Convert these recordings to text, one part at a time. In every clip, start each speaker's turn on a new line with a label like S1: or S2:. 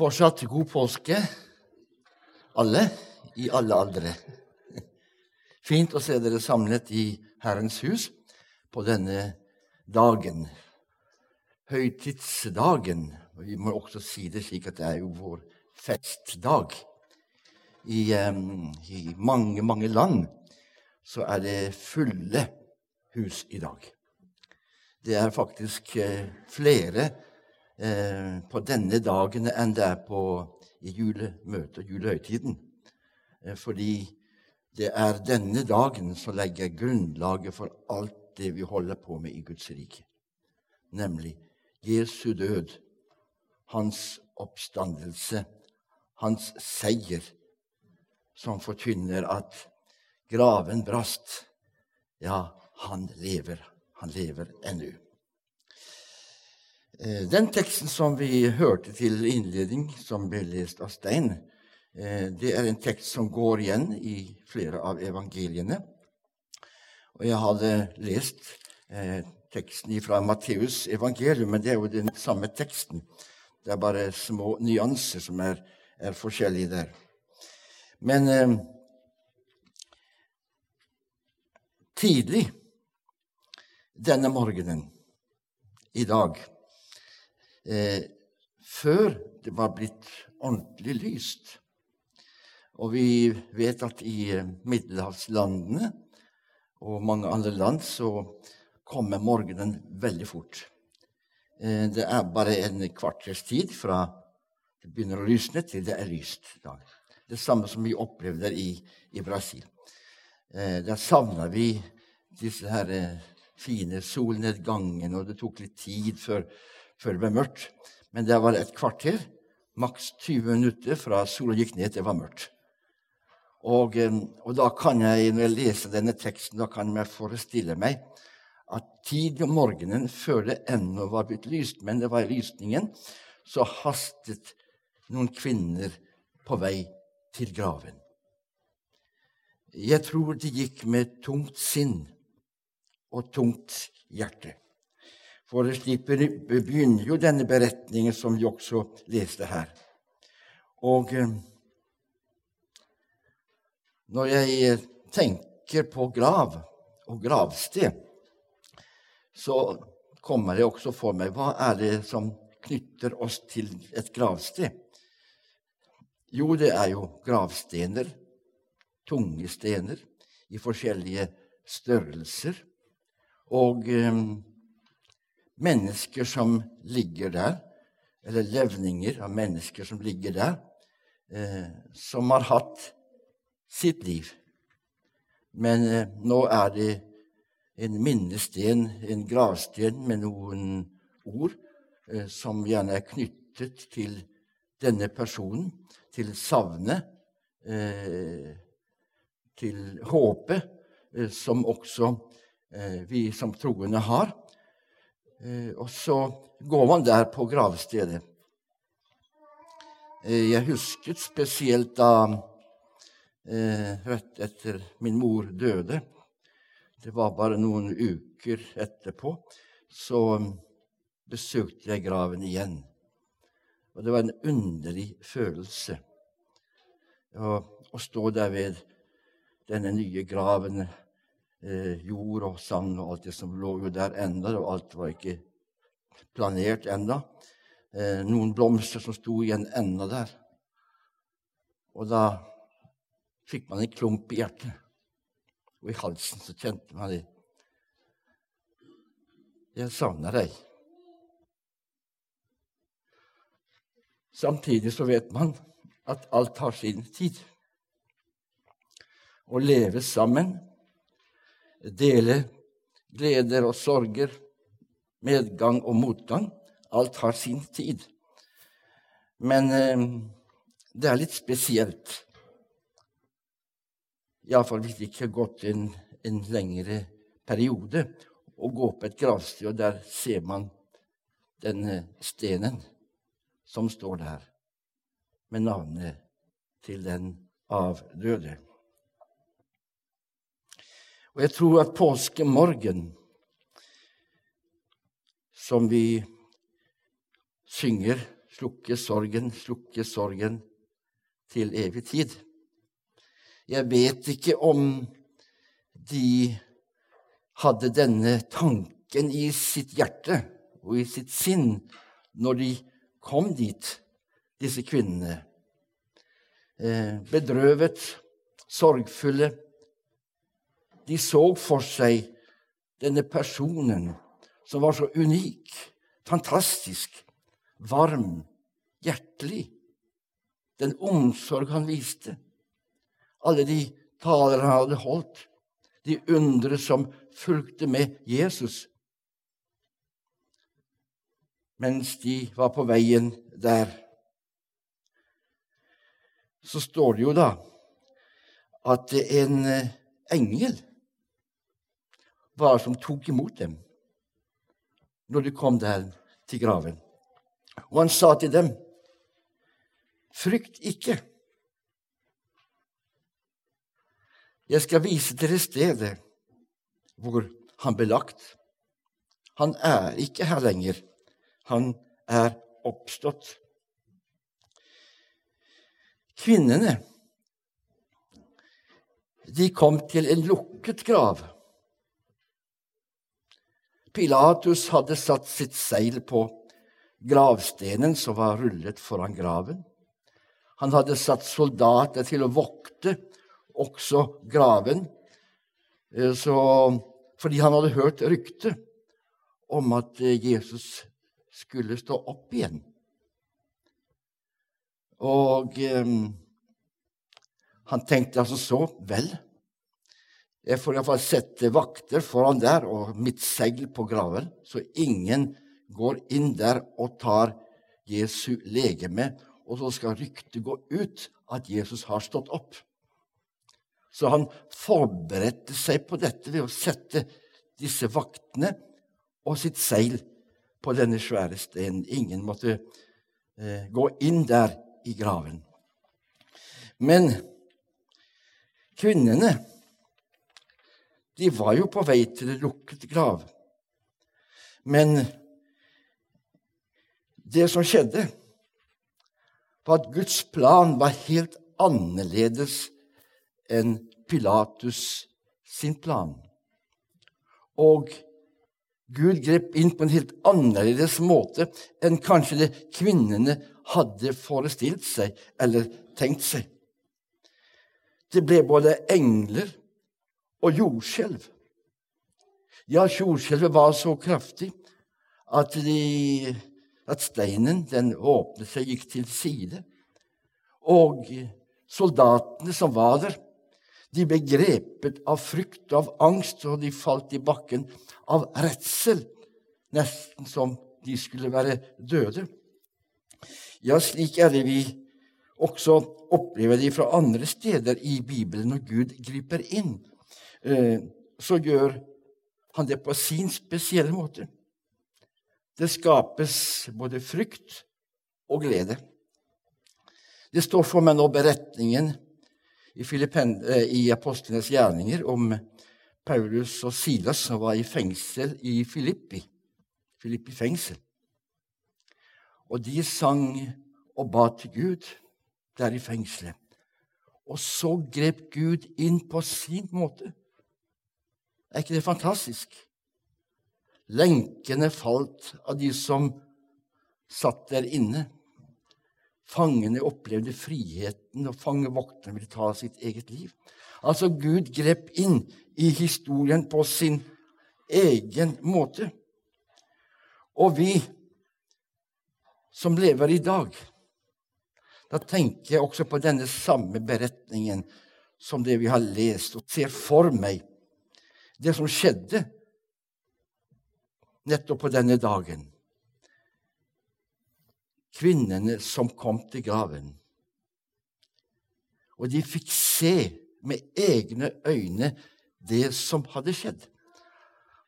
S1: Fortsatt god påske, alle, i alle aldre. Fint å se dere samlet i Herrens hus på denne dagen. Høytidsdagen. Vi må også si det slik at det er jo vår festdag. I, um, i mange, mange land så er det fulle hus i dag. Det er faktisk uh, flere eh, på denne dagen enn det er på i julemøtet og julehøytiden. Eh, fordi det er denne dagen som legger grunnlaget for alt det vi holder på med i Guds rike, nemlig Jesu død, hans oppstandelse, hans seier, som forkynner at graven brast. Ja, han lever. Han lever ennå. Eh, den teksten som vi hørte til innledning, som ble lest av Stein, eh, det er en tekst som går igjen i flere av evangeliene. Og jeg hadde lest eh, teksten fra Matteus evangelium, men det er jo den samme teksten. Det er bare små nyanser som er, er forskjellige der. Men eh, tidlig denne morgenen i dag eh, før det var blitt ordentlig lyst. Og vi vet at i eh, middelhavslandene og mange andre land så kommer morgenen veldig fort. Eh, det er bare en kvarters tid fra det begynner å lysne, til det er lyst. Det samme som vi opplevde i, i Brasil. Eh, der savna vi disse her fine solnedgangene, og det tok litt tid før før det ble mørkt. Men det var et kvarter, maks 20 minutter fra sola gikk ned til det var mørkt. Og, eh, og, da kan jeg, når jeg leser denne teksten, da kan jeg forestille meg at tidlig om morgenen, før det ennå var blitt lyst, men det var i lysningen, så hastet noen kvinner på vei til graven. Jeg tror de gikk med tungt sinn og tungt hjerte. For slik begynner jo denne beretningen som vi også leste her. Og eh, når jeg tenker på grav og gravsted, så kommer det også for meg hva er det som knytter oss til et gravsted? Jo, det er jo gravstener, tunge stener i forskjellige størrelser. Og eh, mennesker som ligger der, eller levninger av mennesker som ligger der, eh, som har hatt sitt liv. Men eh, nå er det en minnesten, en gravsten med noen ord eh, som gjerne er knyttet til denne personen, til savnet, eh, til håpet, eh, som også eh, vi som troende har. Eh, og så går man der på gravstedet. Eh, jeg husket spesielt da eh, rett etter min mor døde Det var bare noen uker etterpå. Så besøkte jeg graven igjen. Og det var en underlig følelse å, stå der ved denne nye graven eh, jord og sand og alt det som lå der enda, og alt var ikke planert enda. Eh, noen blomster som sto igjen enda der. Og da fikk man en klump i hjertet. Og i halsen så kjente man det. Jeg savner deg. Samtidig så vet man at alt har sin tid. Å leve sammen dele gleder og sorger, medgang og motgang. Alt har sin tid. Men eh, det er litt spesielt. Iallfall hvis det ikke har gått en, en lengre periode, å gå på et gravsted, og der ser man denne stenen som står der, med navnet til den avdøde. Og jeg tror at påskemorgen, som vi synger slukke sorgen, slukke sorgen til evig tid. Jeg vet ikke om de hadde denne tanken i sitt hjerte og i sitt sinn når de kom dit, disse kvinnene. Eh, bedrøvet, sorgfulle. De så for seg denne personen som var så unik, fantastisk, varm, hjertelig. Den omsorg han viste. Alle de taler han hadde holdt. De undre som fulgte med Jesus. Mens de var på veien der, så står det jo da at en eh, engel var som tok imot dem når de kom der til graven. Og han sa til dem, frykt ikke. Jeg skal vise dere stedet hvor han ble lagt. Han er ikke her lenger. Han er oppstått. Kvinnene de kom til en lukket grav. Pilatus hadde satt sitt seil på gravstenen som var rullet foran graven. Han hadde satt soldater til å vokte også graven, eh, så, fordi han hadde hørt rykte om at eh, Jesus skulle stå opp igjen. Og eh, han tenkte altså så Vel, jeg får iallfall sette vakter foran der og mitt seil på graven, så ingen går inn der og tar Jesu legeme, og så skal ryktet gå ut at Jesus har stått opp. Så han forberedte seg på dette ved å sette disse vaktene og sitt seil på denne svære stenen. Ingen måtte eh, gå inn der i graven. Men kvinnene de var jo på vei til en lukket grav. Men det som skjedde, var at Guds plan var helt annerledes enn Pilatus sin plan. Og Gud grep inn på en helt annerledes måte enn kanskje det kvinnene hadde forestilt seg eller tenkt seg. Det ble både engler og jordskjelv. Ja, jordskjelvet var så kraftig at, de, at steinen den åpnet seg, gikk til side. Og soldatene som var der, de ble grepet av frykt og av angst, og de falt i bakken av redsel, nesten som de skulle være døde. Ja, slik er det vi også opplever det fra andre steder i Bibelen når Gud griper inn så gjør han det på sin spesielle måte. Det skapes både frykt og glede. Det står for meg nå beretningen i, eh, i Apostlenes gjerninger om Paulus og Silas som var i fengsel i Filippi. Filippi fengsel. Og de sang og ba til Gud der i fengselet. Og så grep Gud inn på sin måte. Er ikke det fantastisk? Lenkene falt av de som satt der inne. Fangene opplevde friheten, og fangevokterne ville ta sitt eget liv. Altså, Gud grep inn i historien på sin egen måte. Og vi som lever i dag, da tenker jeg også på denne samme beretningen som det vi har lest, og ser for meg det som skjedde nettopp på denne dagen. Kvinnene som kom til graven. Og de fikk se med egne øyne det som hadde skjedd.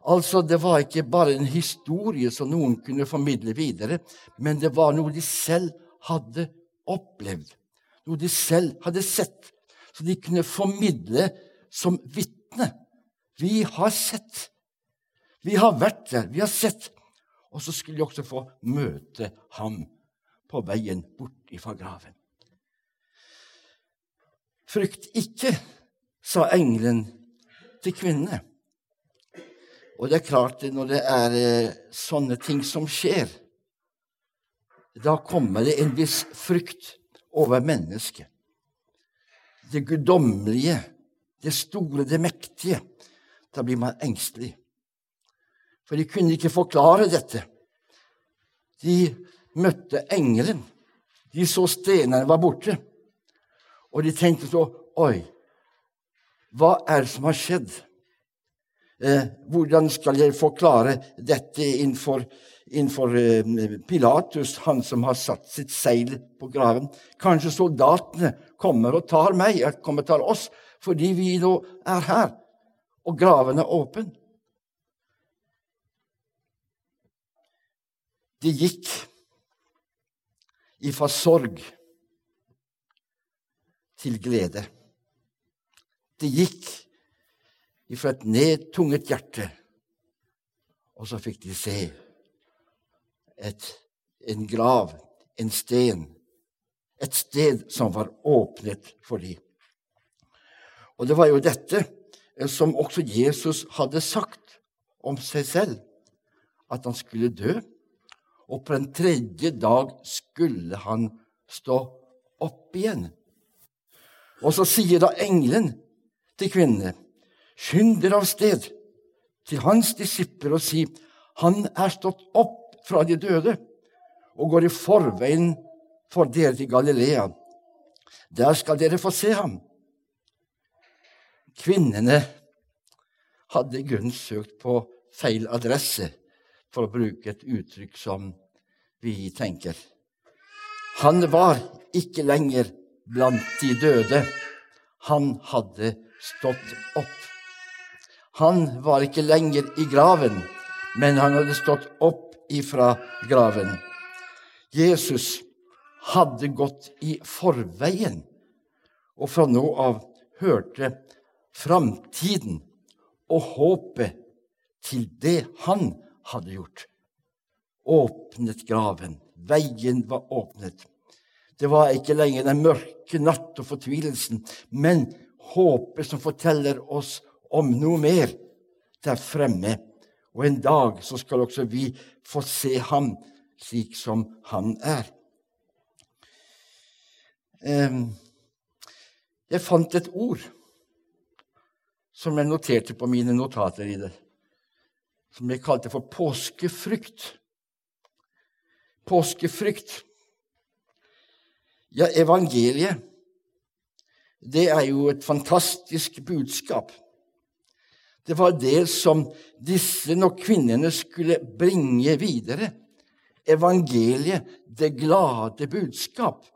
S1: Altså, Det var ikke bare en historie som noen kunne formidle videre, men det var noe de selv hadde opplevd, noe de selv hadde sett, så de kunne formidle som vitne. Vi har sett. Vi har vært der, vi har sett. Og så skulle de også få møte ham på veien bort ifra graven. Frykt ikke, sa engelen til kvinnene. Og det er klart, når det er eh, sånne ting som skjer, da kommer det en viss frykt over mennesket. Det guddommelige, det store, det mektige. Da blir man engstelig. For de kunne ikke forklare dette. De møtte engelen. De så stenene var borte. Og de tenkte så Oi, hva er det som har skjedd? Eh, hvordan skal jeg forklare dette innenfor, innenfor eh, Pilatus, han som har satt sitt seil på graven? Kanskje soldatene kommer og tar meg, kommer og tar oss, fordi vi nå er her, og graven er åpen. De gikk ifra sorg til glede. De gikk ifra et nedtunget hjerte, og så fikk de se et, en grav, en sten, et sted som var åpnet for dem. Og det var jo dette som også Jesus hadde sagt om seg selv, at han skulle dø og på den tredje dag skulle han stå opp igjen. Og så sier da engelen til kvinnene, skynd dere av sted til hans disipler og si, han er stått opp fra de døde og går i forveien for dere til Galilea. Der skal dere få se ham. Kvinnene hadde i grunnen søkt på feil adresse, for å bruke et uttrykk som vi tenker. Han var ikke lenger blant de døde. Han hadde stått opp. Han var ikke lenger i graven, men han hadde stått opp ifra graven. Jesus hadde gått i forveien, og fra nå av hørte framtiden og håpet til det han hadde gjort åpnet graven. Veien var åpnet. Det var ikke lenger den mørke natt og fortvilelsen, men håpet som forteller oss om noe mer der fremme. Og en dag så skal også vi få se ham slik som han er. Jeg fant et ord som jeg noterte på mine notater i det, som jeg kalte for påskefrykt påskefrykt. Ja, evangeliet, det er jo et fantastisk budskap. Det var det som disse nok kvinnene skulle bringe videre. Evangeliet, det glade budskap.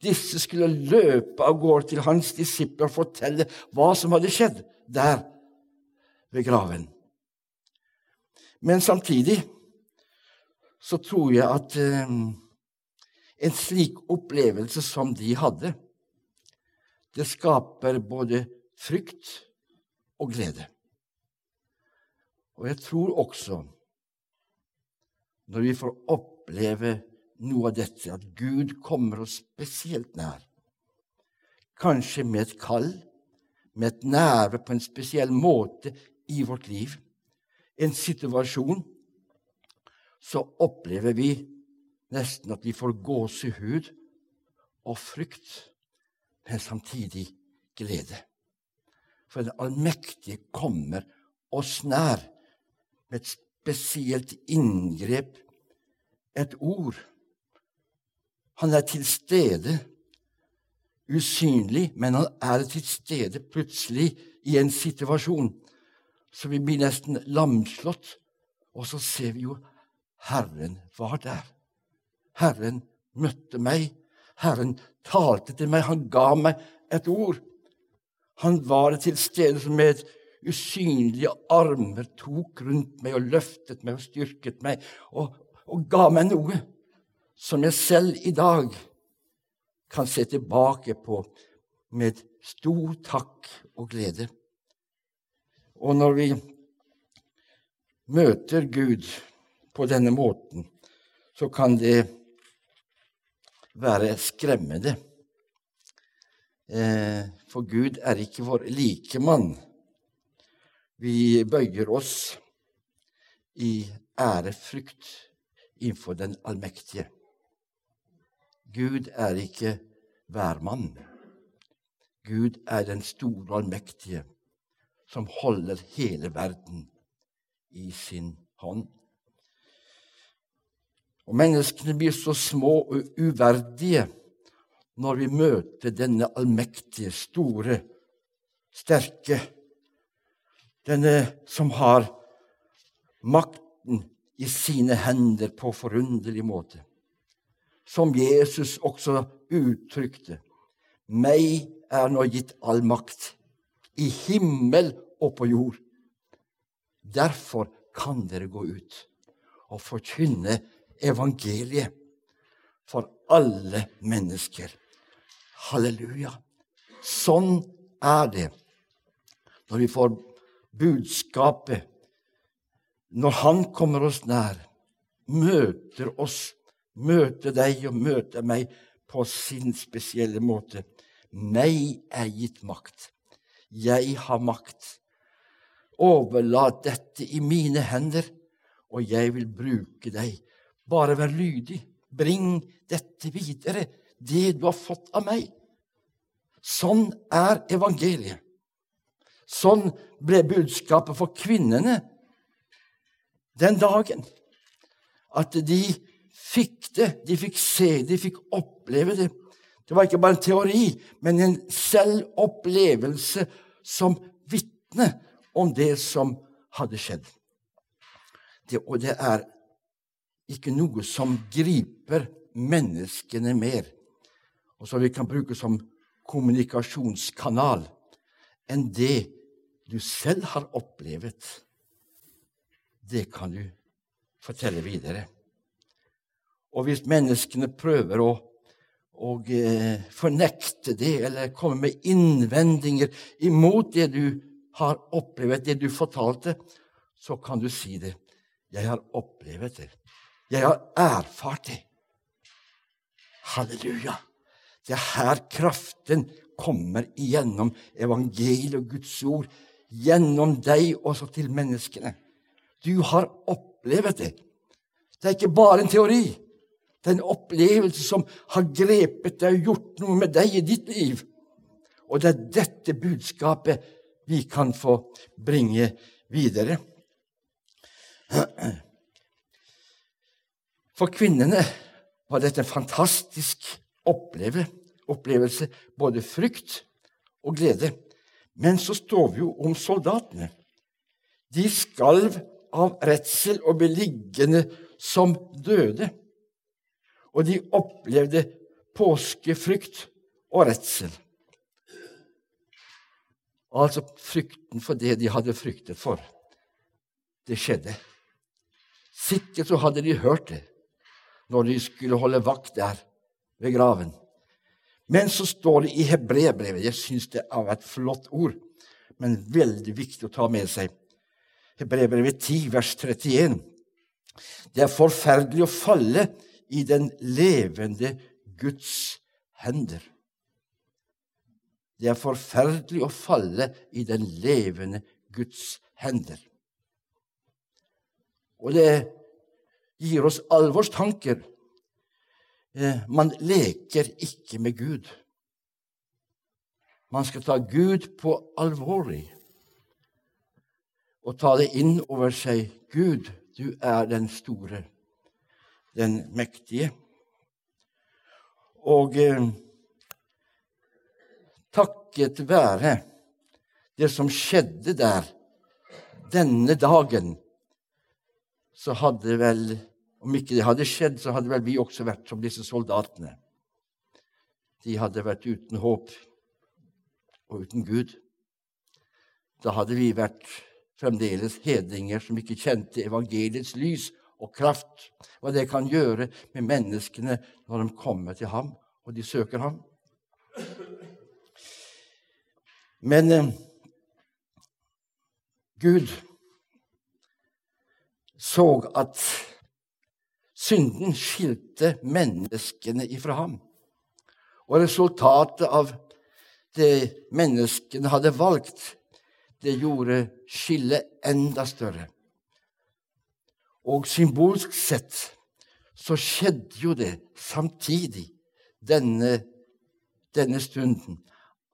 S1: Disse skulle løpe av gårde til hans disipler og fortelle hva som hadde skjedd der ved graven. Men samtidig så tror jeg at eh, en slik opplevelse som de hadde, det skaper både frykt og glede. Og jeg tror også, når vi får oppleve noe av dette, at Gud kommer oss spesielt nær, kanskje med et kall, med et nerve på en spesiell måte i vårt liv, en situasjon så opplever vi nesten at vi får gåsehud og frykt, men samtidig glede. For den allmektige kommer oss nær med et spesielt inngrep, et ord. Han er til stede, usynlig, men han er til stede plutselig i en situasjon. Så vi blir nesten lamslått, og så ser vi jo Herren var der. Herren møtte meg. Herren talte til meg. Han ga meg et ord. Han var til stede som med usynlige armer tok rundt meg og løftet meg og styrket meg og, og ga meg noe som jeg selv i dag kan se tilbake på med stor takk og glede. Og når vi møter Gud på denne måten, så kan det være skremmende. Eh, for Gud er ikke vår likemann. Vi bøyer oss i ærefrykt innenfor den allmektige. Gud er ikke hvermann. Gud er den store allmektige som holder hele verden i sin hånd. Og menneskene blir så små og uverdige når vi møter denne allmektige, store, sterke, denne som har makten i sine hender på forunderlig måte. Som Jesus også uttrykte. Meg er nå gitt all makt, i himmel og på jord. Derfor kan dere gå ut og forkynne evangeliet for alle mennesker. Halleluja. Sånn er det når vi får budskapet, når Han kommer oss nær, møter oss, møter deg og møte meg på sin spesielle måte. Meg er gitt makt. Jeg har makt. Overlat dette i mine hender, og jeg vil bruke deg. Bare vær lydig. Bring dette videre, det du har fått av meg. Sånn er evangeliet. Sånn ble budskapet for kvinnene den dagen. At de fikk det, de fikk se, de fikk oppleve det. Det var ikke bare en teori, men en selvopplevelse som vitne om det som hadde skjedd. Det, og det er ikke noe som griper menneskene mer, og som vi kan bruke som kommunikasjonskanal, enn det du selv har opplevd. Det kan du fortelle videre. Og hvis menneskene prøver å, å eh, fornekte det eller komme med innvendinger imot det du har opplevd, det du fortalte, så kan du si det. Jeg har opplevd det. Jeg har erfart det. Halleluja. Det er her kraften kommer igjennom evangeliet og Guds ord. Gjennom deg også til menneskene. Du har opplevd det. Det er ikke bare en teori. Det er en opplevelse som har grepet deg og gjort noe med deg i ditt liv. Og det er dette budskapet vi kan få bringe videre. For kvinnene var dette en fantastisk opplevelse, både frykt og glede. Men så står vi jo om soldatene. De skalv av redsel og ble liggende som døde. Og de opplevde påskefrykt og redsel. Altså frykten for det de hadde fryktet for. Det skjedde. Sikkert så hadde de hørt det når de skulle holde vakt der ved graven. Men så står det i hebreerbrevet Jeg syns det er et flott ord, men veldig viktig å ta med seg. Hebreerbrevet 10, vers 31. Det er forferdelig å falle i den levende Guds hender. Det er forferdelig å falle i den levende Guds hender. Og det gir oss alvorstanker. Eh, man leker ikke med Gud. Man skal ta Gud på alvorlig og ta det inn over seg. Gud, du er den store, den mektige. Og eh, takket være det som skjedde der denne dagen, så hadde vel Om ikke det hadde skjedd, så hadde vel vi også vært som disse soldatene. De hadde vært uten håp og uten Gud. Da hadde vi vært fremdeles hedninger som ikke kjente evangeliets lys og kraft, hva det kan gjøre med menneskene når de kommer til ham og de søker ham. Men eh, Gud så at Synden skilte menneskene ifra ham. Og resultatet av det menneskene hadde valgt, det gjorde skillet enda større. Og symbolsk sett så skjedde jo det samtidig denne, denne stunden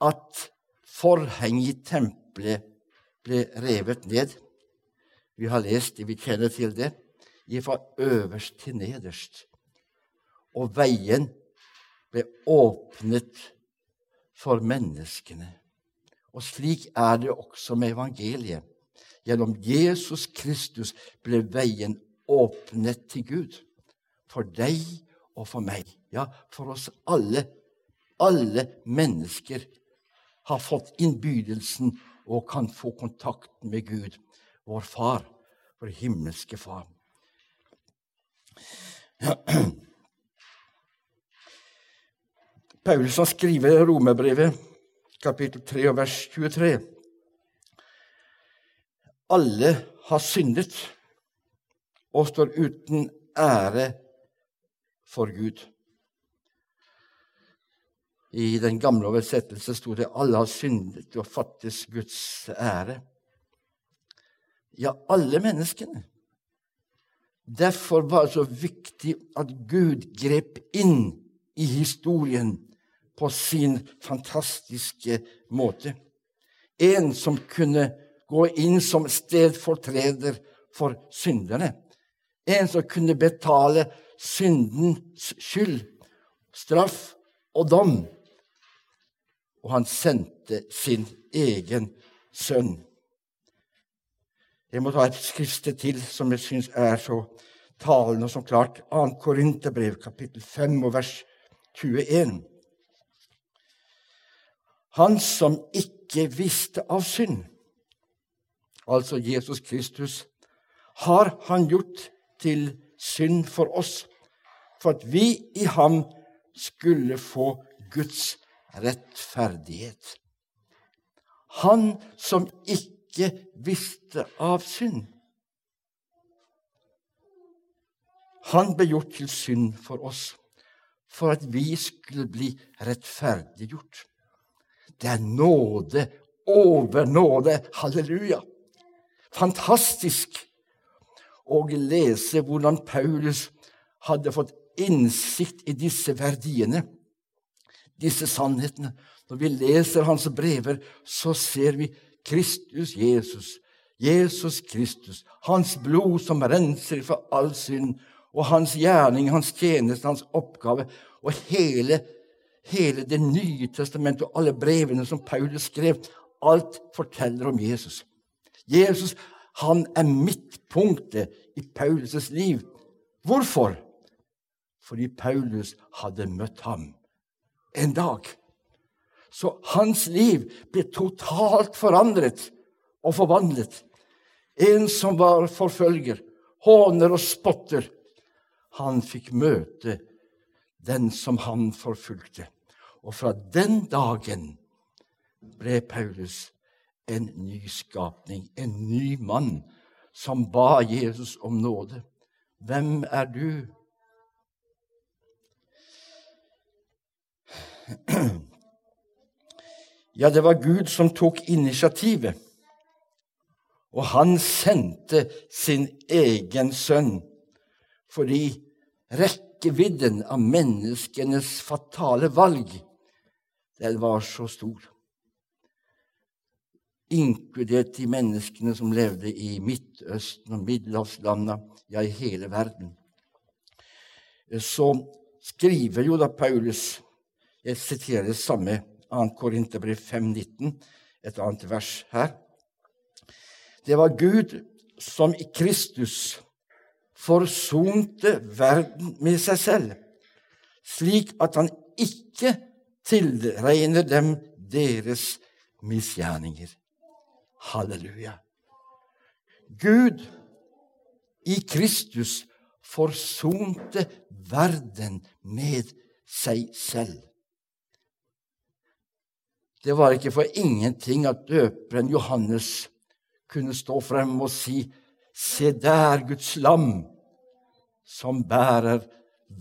S1: at forhenget i tempelet ble revet ned. Vi har lest det, vi kjenner til det, fra øverst til nederst. Og veien ble åpnet for menneskene. Og slik er det også med evangeliet. Gjennom Jesus Kristus ble veien åpnet til Gud. For deg og for meg. Ja, for oss alle. Alle mennesker har fått innbydelsen og kan få kontakt med Gud, vår Far, vår himmelske Far. Ja. Paulus har skrevet romerbrevet, kapittel 3, vers 23. Alle har syndet og står uten ære for Gud. I den gamle oversettelse sto det 'alle har syndet og fattes Guds ære'. Ja, alle menneskene. Derfor var det så viktig at Gud grep inn i historien på sin fantastiske måte. En som kunne gå inn som stedfortreder for synderne. En som kunne betale syndens skyld, straff og dom. Og han sendte sin egen sønn. Jeg må ta et skriftsted til som jeg syns er så talende og så klart. 2. Korinterbrev, kapittel 5, og vers 21. Han som ikke visste av synd, altså Jesus Kristus, har han gjort til synd for oss, for at vi i ham skulle få Guds rettferdighet. Han som ikke visste av synd. Han ble gjort til synd for oss, for at vi skulle bli rettferdiggjort. Det er nåde over nåde. Halleluja! Fantastisk å lese hvordan Paulus hadde fått innsikt i disse verdiene, disse sannhetene. Når vi leser hans brever, så ser vi Kristus Jesus, Jesus Kristus, hans blod som renser for all synd, og hans gjerning, hans tjeneste, hans oppgave, og hele hele Det nye testamentet og alle brevene som Paulus skrev, alt forteller om Jesus. Jesus han er midtpunktet i Paulus' liv. Hvorfor? Fordi Paulus hadde møtt ham en dag. Så hans liv ble totalt forandret og forvandlet. En som var forfølger, håner og spotter, han fikk møte den som han forfulgte. Og fra den dagen ble Paulus en ny skapning, en ny mann, som ba Jesus om nåde. Hvem er du? Ja, det var Gud som tok initiativet. Og han sendte sin egen sønn fordi rekkevidden av menneskenes fatale valg den var så stor. Inkludert de menneskene som levde i Midtøsten og middelhavslandene, ja, i hele verden. Så skriver jo da Paulus Jeg siterer det samme, 2. Korinterbrev 5,19, et annet vers her. Det var Gud som i Kristus forsonte verden med seg selv, slik at han ikke tilregner dem deres misgjerninger. Halleluja. Gud i Kristus forsonte verden med seg selv. Det var ikke for ingenting at døperen Johannes kunne stå frem og si Se der, Guds lam, som bærer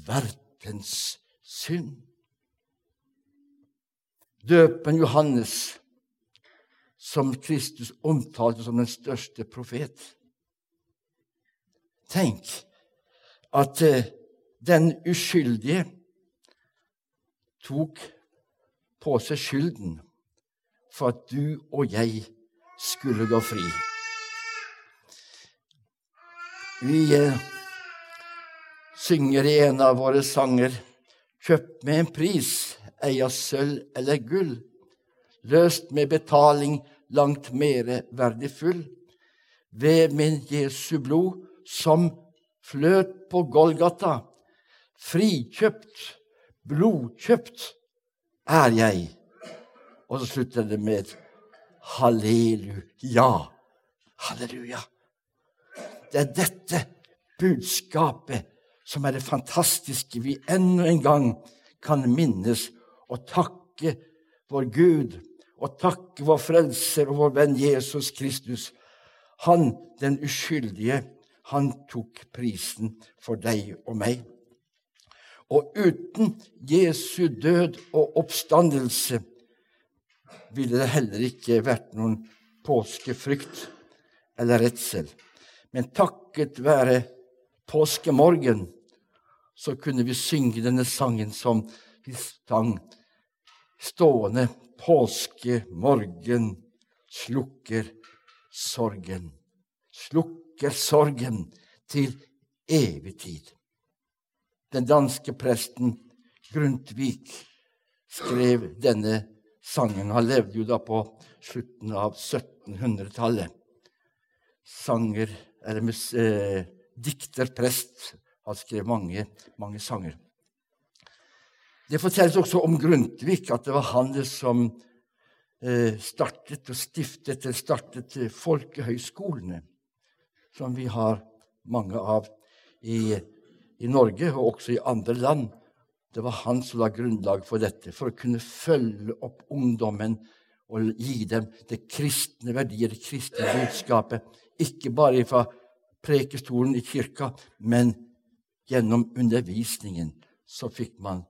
S1: verdens synd. Døpen Johannes, som Kristus omtalte som den største profet. Tenk at eh, den uskyldige tok på seg skylden for at du og jeg skulle gå fri. Vi eh, synger i en av våre sanger Kjøpt med en pris, ei av sølv eller gull, løst med betaling langt mer verdifull, ved min Jesu blod som fløt på Golgata, frikjøpt, blodkjøpt er jeg. Og så slutter det med halleluja. Halleluja. Det er dette budskapet som er det fantastiske vi enda en gang kan minnes og takke vår Gud og takke vår Frelser og vår venn Jesus Kristus. Han, den uskyldige, han tok prisen for deg og meg. Og uten Jesu død og oppstandelse ville det heller ikke vært noen påskefrykt eller redsel. Men takket være påskemorgen så kunne vi synge denne sangen som vi sang stående påskemorgen slukker sorgen. Slukker sorgen til evig tid. Den danske presten Grundtvig skrev denne sangen. Han levde jo da på slutten av 1700-tallet. Sanger, eller eh, dikterprest han skrev mange, mange sanger. Det fortelles også om Grundtvig, at det var han som eh, startet og stiftet eller startet folkehøyskolene, som vi har mange av i, i Norge og også i andre land. Det var han som la grunnlag for dette, for å kunne følge opp ungdommen og gi dem det kristne verdier, det kristne budskapet. Ikke bare fra prekestolen i kirka, men gjennom undervisningen så fikk man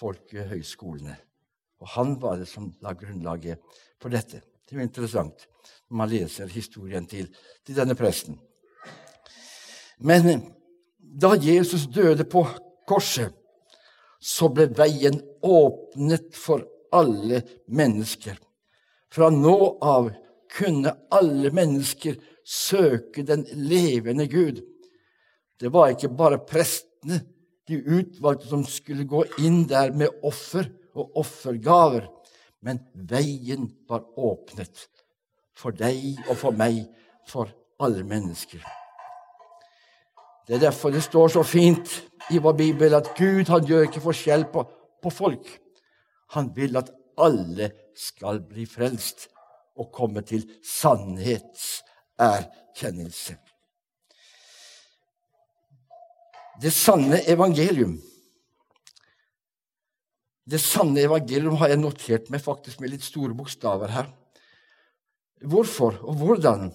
S1: folkehøyskolene. Og han var det som la grunnlaget for dette. Det er jo interessant når man leser historien til, til denne presten. Men da Jesus døde på korset, så ble veien åpnet for alle mennesker. Fra nå av kunne alle mennesker søke den levende Gud. Det var ikke bare prestene, de utvalgte, som skulle gå inn der med offer og offergaver. Men veien var åpnet for deg og for meg, for alle mennesker. Det er derfor det står så fint i vår bibel at Gud han gjør ikke forskjell på, på folk. Han vil at alle skal bli frelst og komme til sannhetserkjennelse. Det sanne evangelium. Det sanne evangelium har jeg notert meg faktisk med litt store bokstaver her. Hvorfor og hvordan?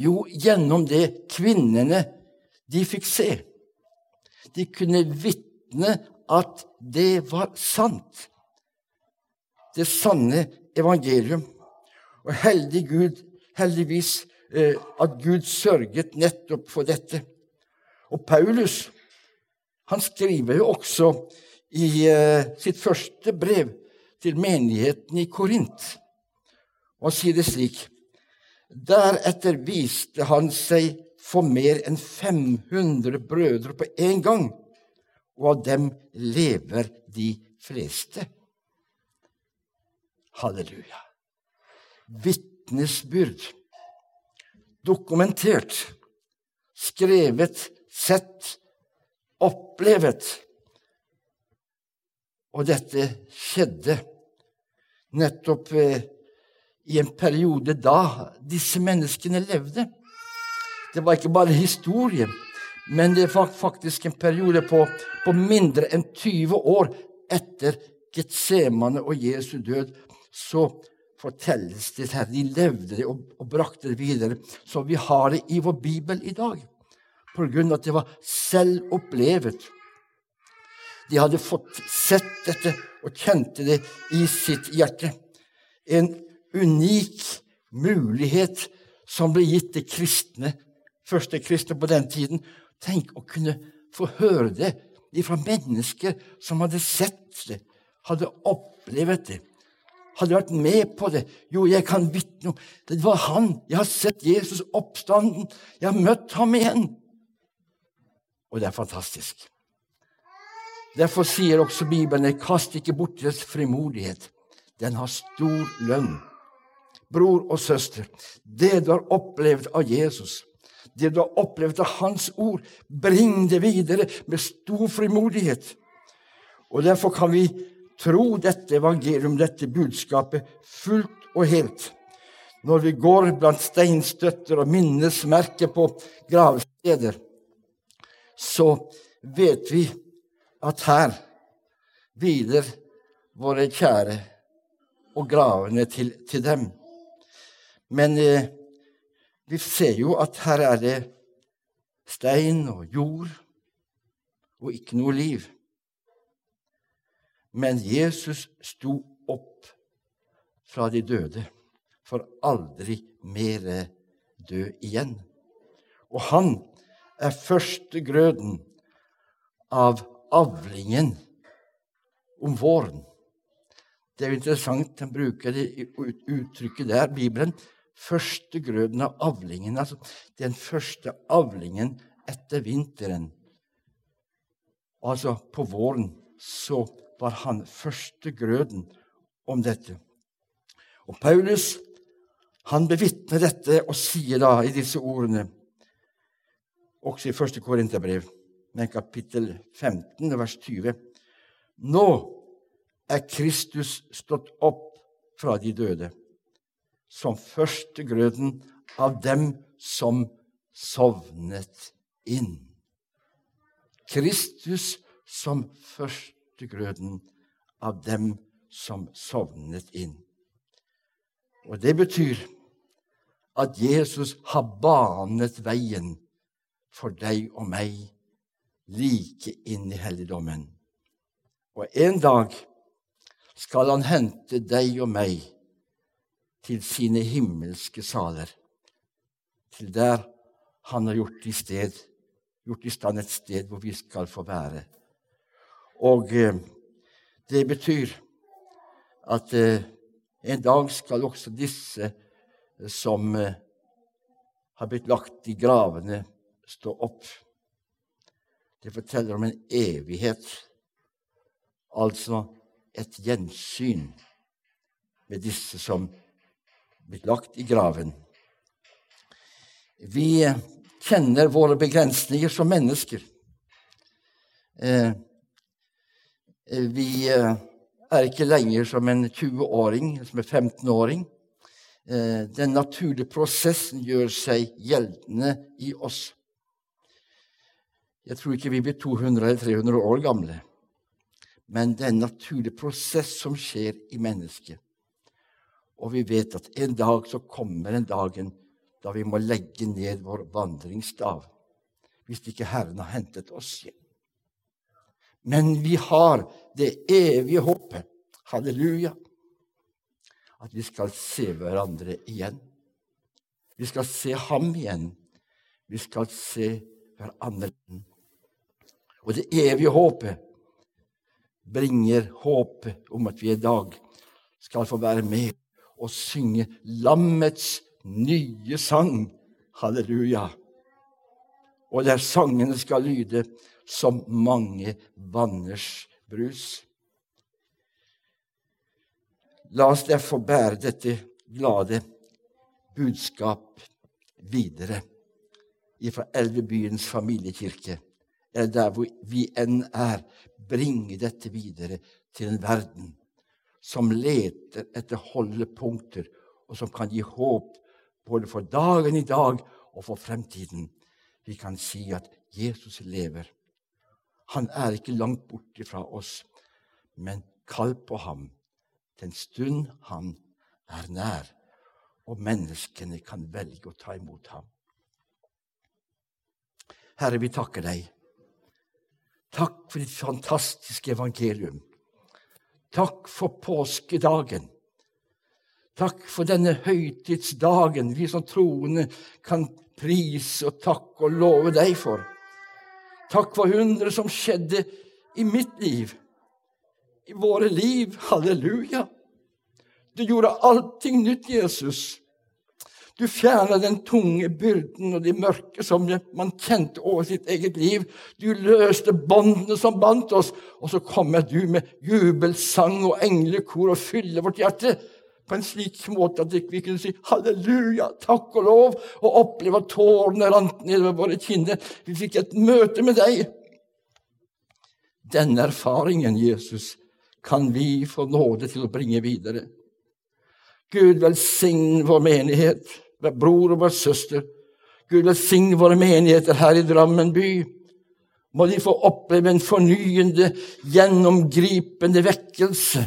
S1: Jo, gjennom det kvinnene de fikk se. De kunne vitne at det var sant. Det sanne evangelium. Og heldig Gud, heldigvis eh, at Gud sørget nettopp for dette. Og Paulus han skriver jo også i uh, sitt første brev til menigheten i Korint, og sier det slik Deretter viste han seg for mer enn 500 brødre på en gang, og av dem lever de fleste. Halleluja. Vitnesbyrd. Dokumentert. Skrevet, sett, opplevet. Og dette skjedde nettopp eh, i en periode da disse menneskene levde. Det var ikke bare historie, men det var faktisk en periode på, på mindre enn 20 år etter Getsemane og Jesu død. Så fortelles det her. De levde det og, og brakte det videre. Så vi har det i vår bibel i dag. På grunn av at det var selvopplevet. De hadde fått sett dette og kjente det i sitt hjerte. En unik mulighet som ble gitt til kristne, første kristne på den tiden. Tenk å kunne få høre det fra mennesker som hadde sett det, hadde opplevd det, hadde vært med på det. Jo, jeg kan vitne om det var han. Jeg har sett Jesus oppstanden. Jeg har møtt ham igjen. Og det er fantastisk. Derfor sier også Bibelen kast ikke bort deres frimodighet. Den har stor lønn. Bror og søster, det du har opplevd av Jesus, det du har opplevd av Hans ord, bring det videre med stor frimodighet. Og Derfor kan vi tro dette evangelium, dette budskapet, fullt og helt. Når vi går blant steinstøtter og minnesmerker på gravsteder, så vet vi at her hviler våre kjære og gravene til, til dem. Men eh, vi ser jo at her er det stein og jord og ikke noe liv. Men Jesus sto opp fra de døde for aldri mere dø igjen. Og han er førstegrøden av avlingen om våren. Det er jo interessant, han bruker det uttrykket der, Bibelen. Førstegrøden av avlingen. Altså den første avlingen etter vinteren. Altså på våren så var han førstegrøden om dette. Og Paulus han bevitner dette og sier da i disse ordene, også i første Korinterbrev, men kapittel 15, vers 20. Nå er Kristus stått opp fra de døde, som førstegrøten av dem som sovnet inn. Kristus som førstegrøten av dem som sovnet inn. Og det betyr at Jesus har banet veien for deg og meg like inn i helligdommen. Og en dag skal han hente deg og meg til sine himmelske saler, til der han har gjort i, sted, gjort i stand et sted hvor vi skal få være. Og eh, det betyr at eh, en dag skal også disse som eh, har blitt lagt i gravene, stå opp. Det forteller om en evighet, altså et gjensyn med disse som blitt lagt i graven. Vi kjenner våre begrensninger som mennesker. Eh, eh, vi eh, er ikke lenger som en 20-åring, som en 15-åring. Den naturlige prosessen gjør seg gjeldende i oss. Jeg tror ikke vi blir 200 eller 300 år gamle men det er en naturlig prosess som skjer i mennesket. Og vi vet at en dag så kommer den dagen da vi må legge ned vår vandringsstav hvis ikke Herren har hentet oss hjem. Men vi har det evige håpet, halleluja, at vi skal se hverandre igjen. Vi skal se ham igjen. Vi skal se hverandre igjen. Og det evige håpet bringer håp om at vi i dag skal få være med og synge lammets nye sang. Halleluja. Og der sangene skal lyde som mange vanners brus. La oss derfor bære dette glade budskap videre fra Elvebyens familiekirke, eller der hvor vi enn er, bringe dette videre til en verden som leter etter holdepunkter, og som kan gi håp både for dagen i dag og for fremtiden. Vi kan si at Jesus lever. Han er ikke langt borte fra oss, men kall på ham den stund han er nær, og menneskene kan velge å ta imot ham. Herre, vi takker deg. Takk for ditt fantastiske evangelium. Takk for påskedagen. Takk for denne høytidsdagen vi som troende kan prise og takke og love deg for. Takk for hundre som skjedde i mitt liv, i våre liv. Halleluja. Du gjorde allting nytt, Jesus. Du fjerna den tunge byrden og de mørke som man kjente over sitt eget liv. Du løste båndene som bandt oss, og så kommer du med jubelsang og englekor og fyller vårt hjerte på en slik måte at vi kunne si halleluja, takk og lov, og oppleve at tårene rant nedover våre kinner. Vi fikk et møte med deg. Denne erfaringen, Jesus, kan vi få nåde til å bringe videre. Gud velsign vår menighet bror og vår søster. Gud velsigne våre menigheter her i Drammen by. Må de få oppleve en fornyende, gjennomgripende vekkelse.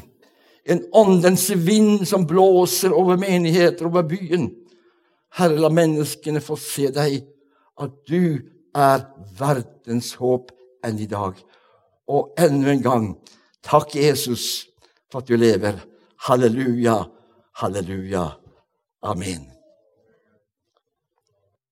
S1: En åndens vind som blåser over menigheter over byen. Herre, la menneskene få se deg, at du er verdens håp enn i dag. Og enda en gang, takk, Jesus, for at du lever. Halleluja, halleluja. Amen.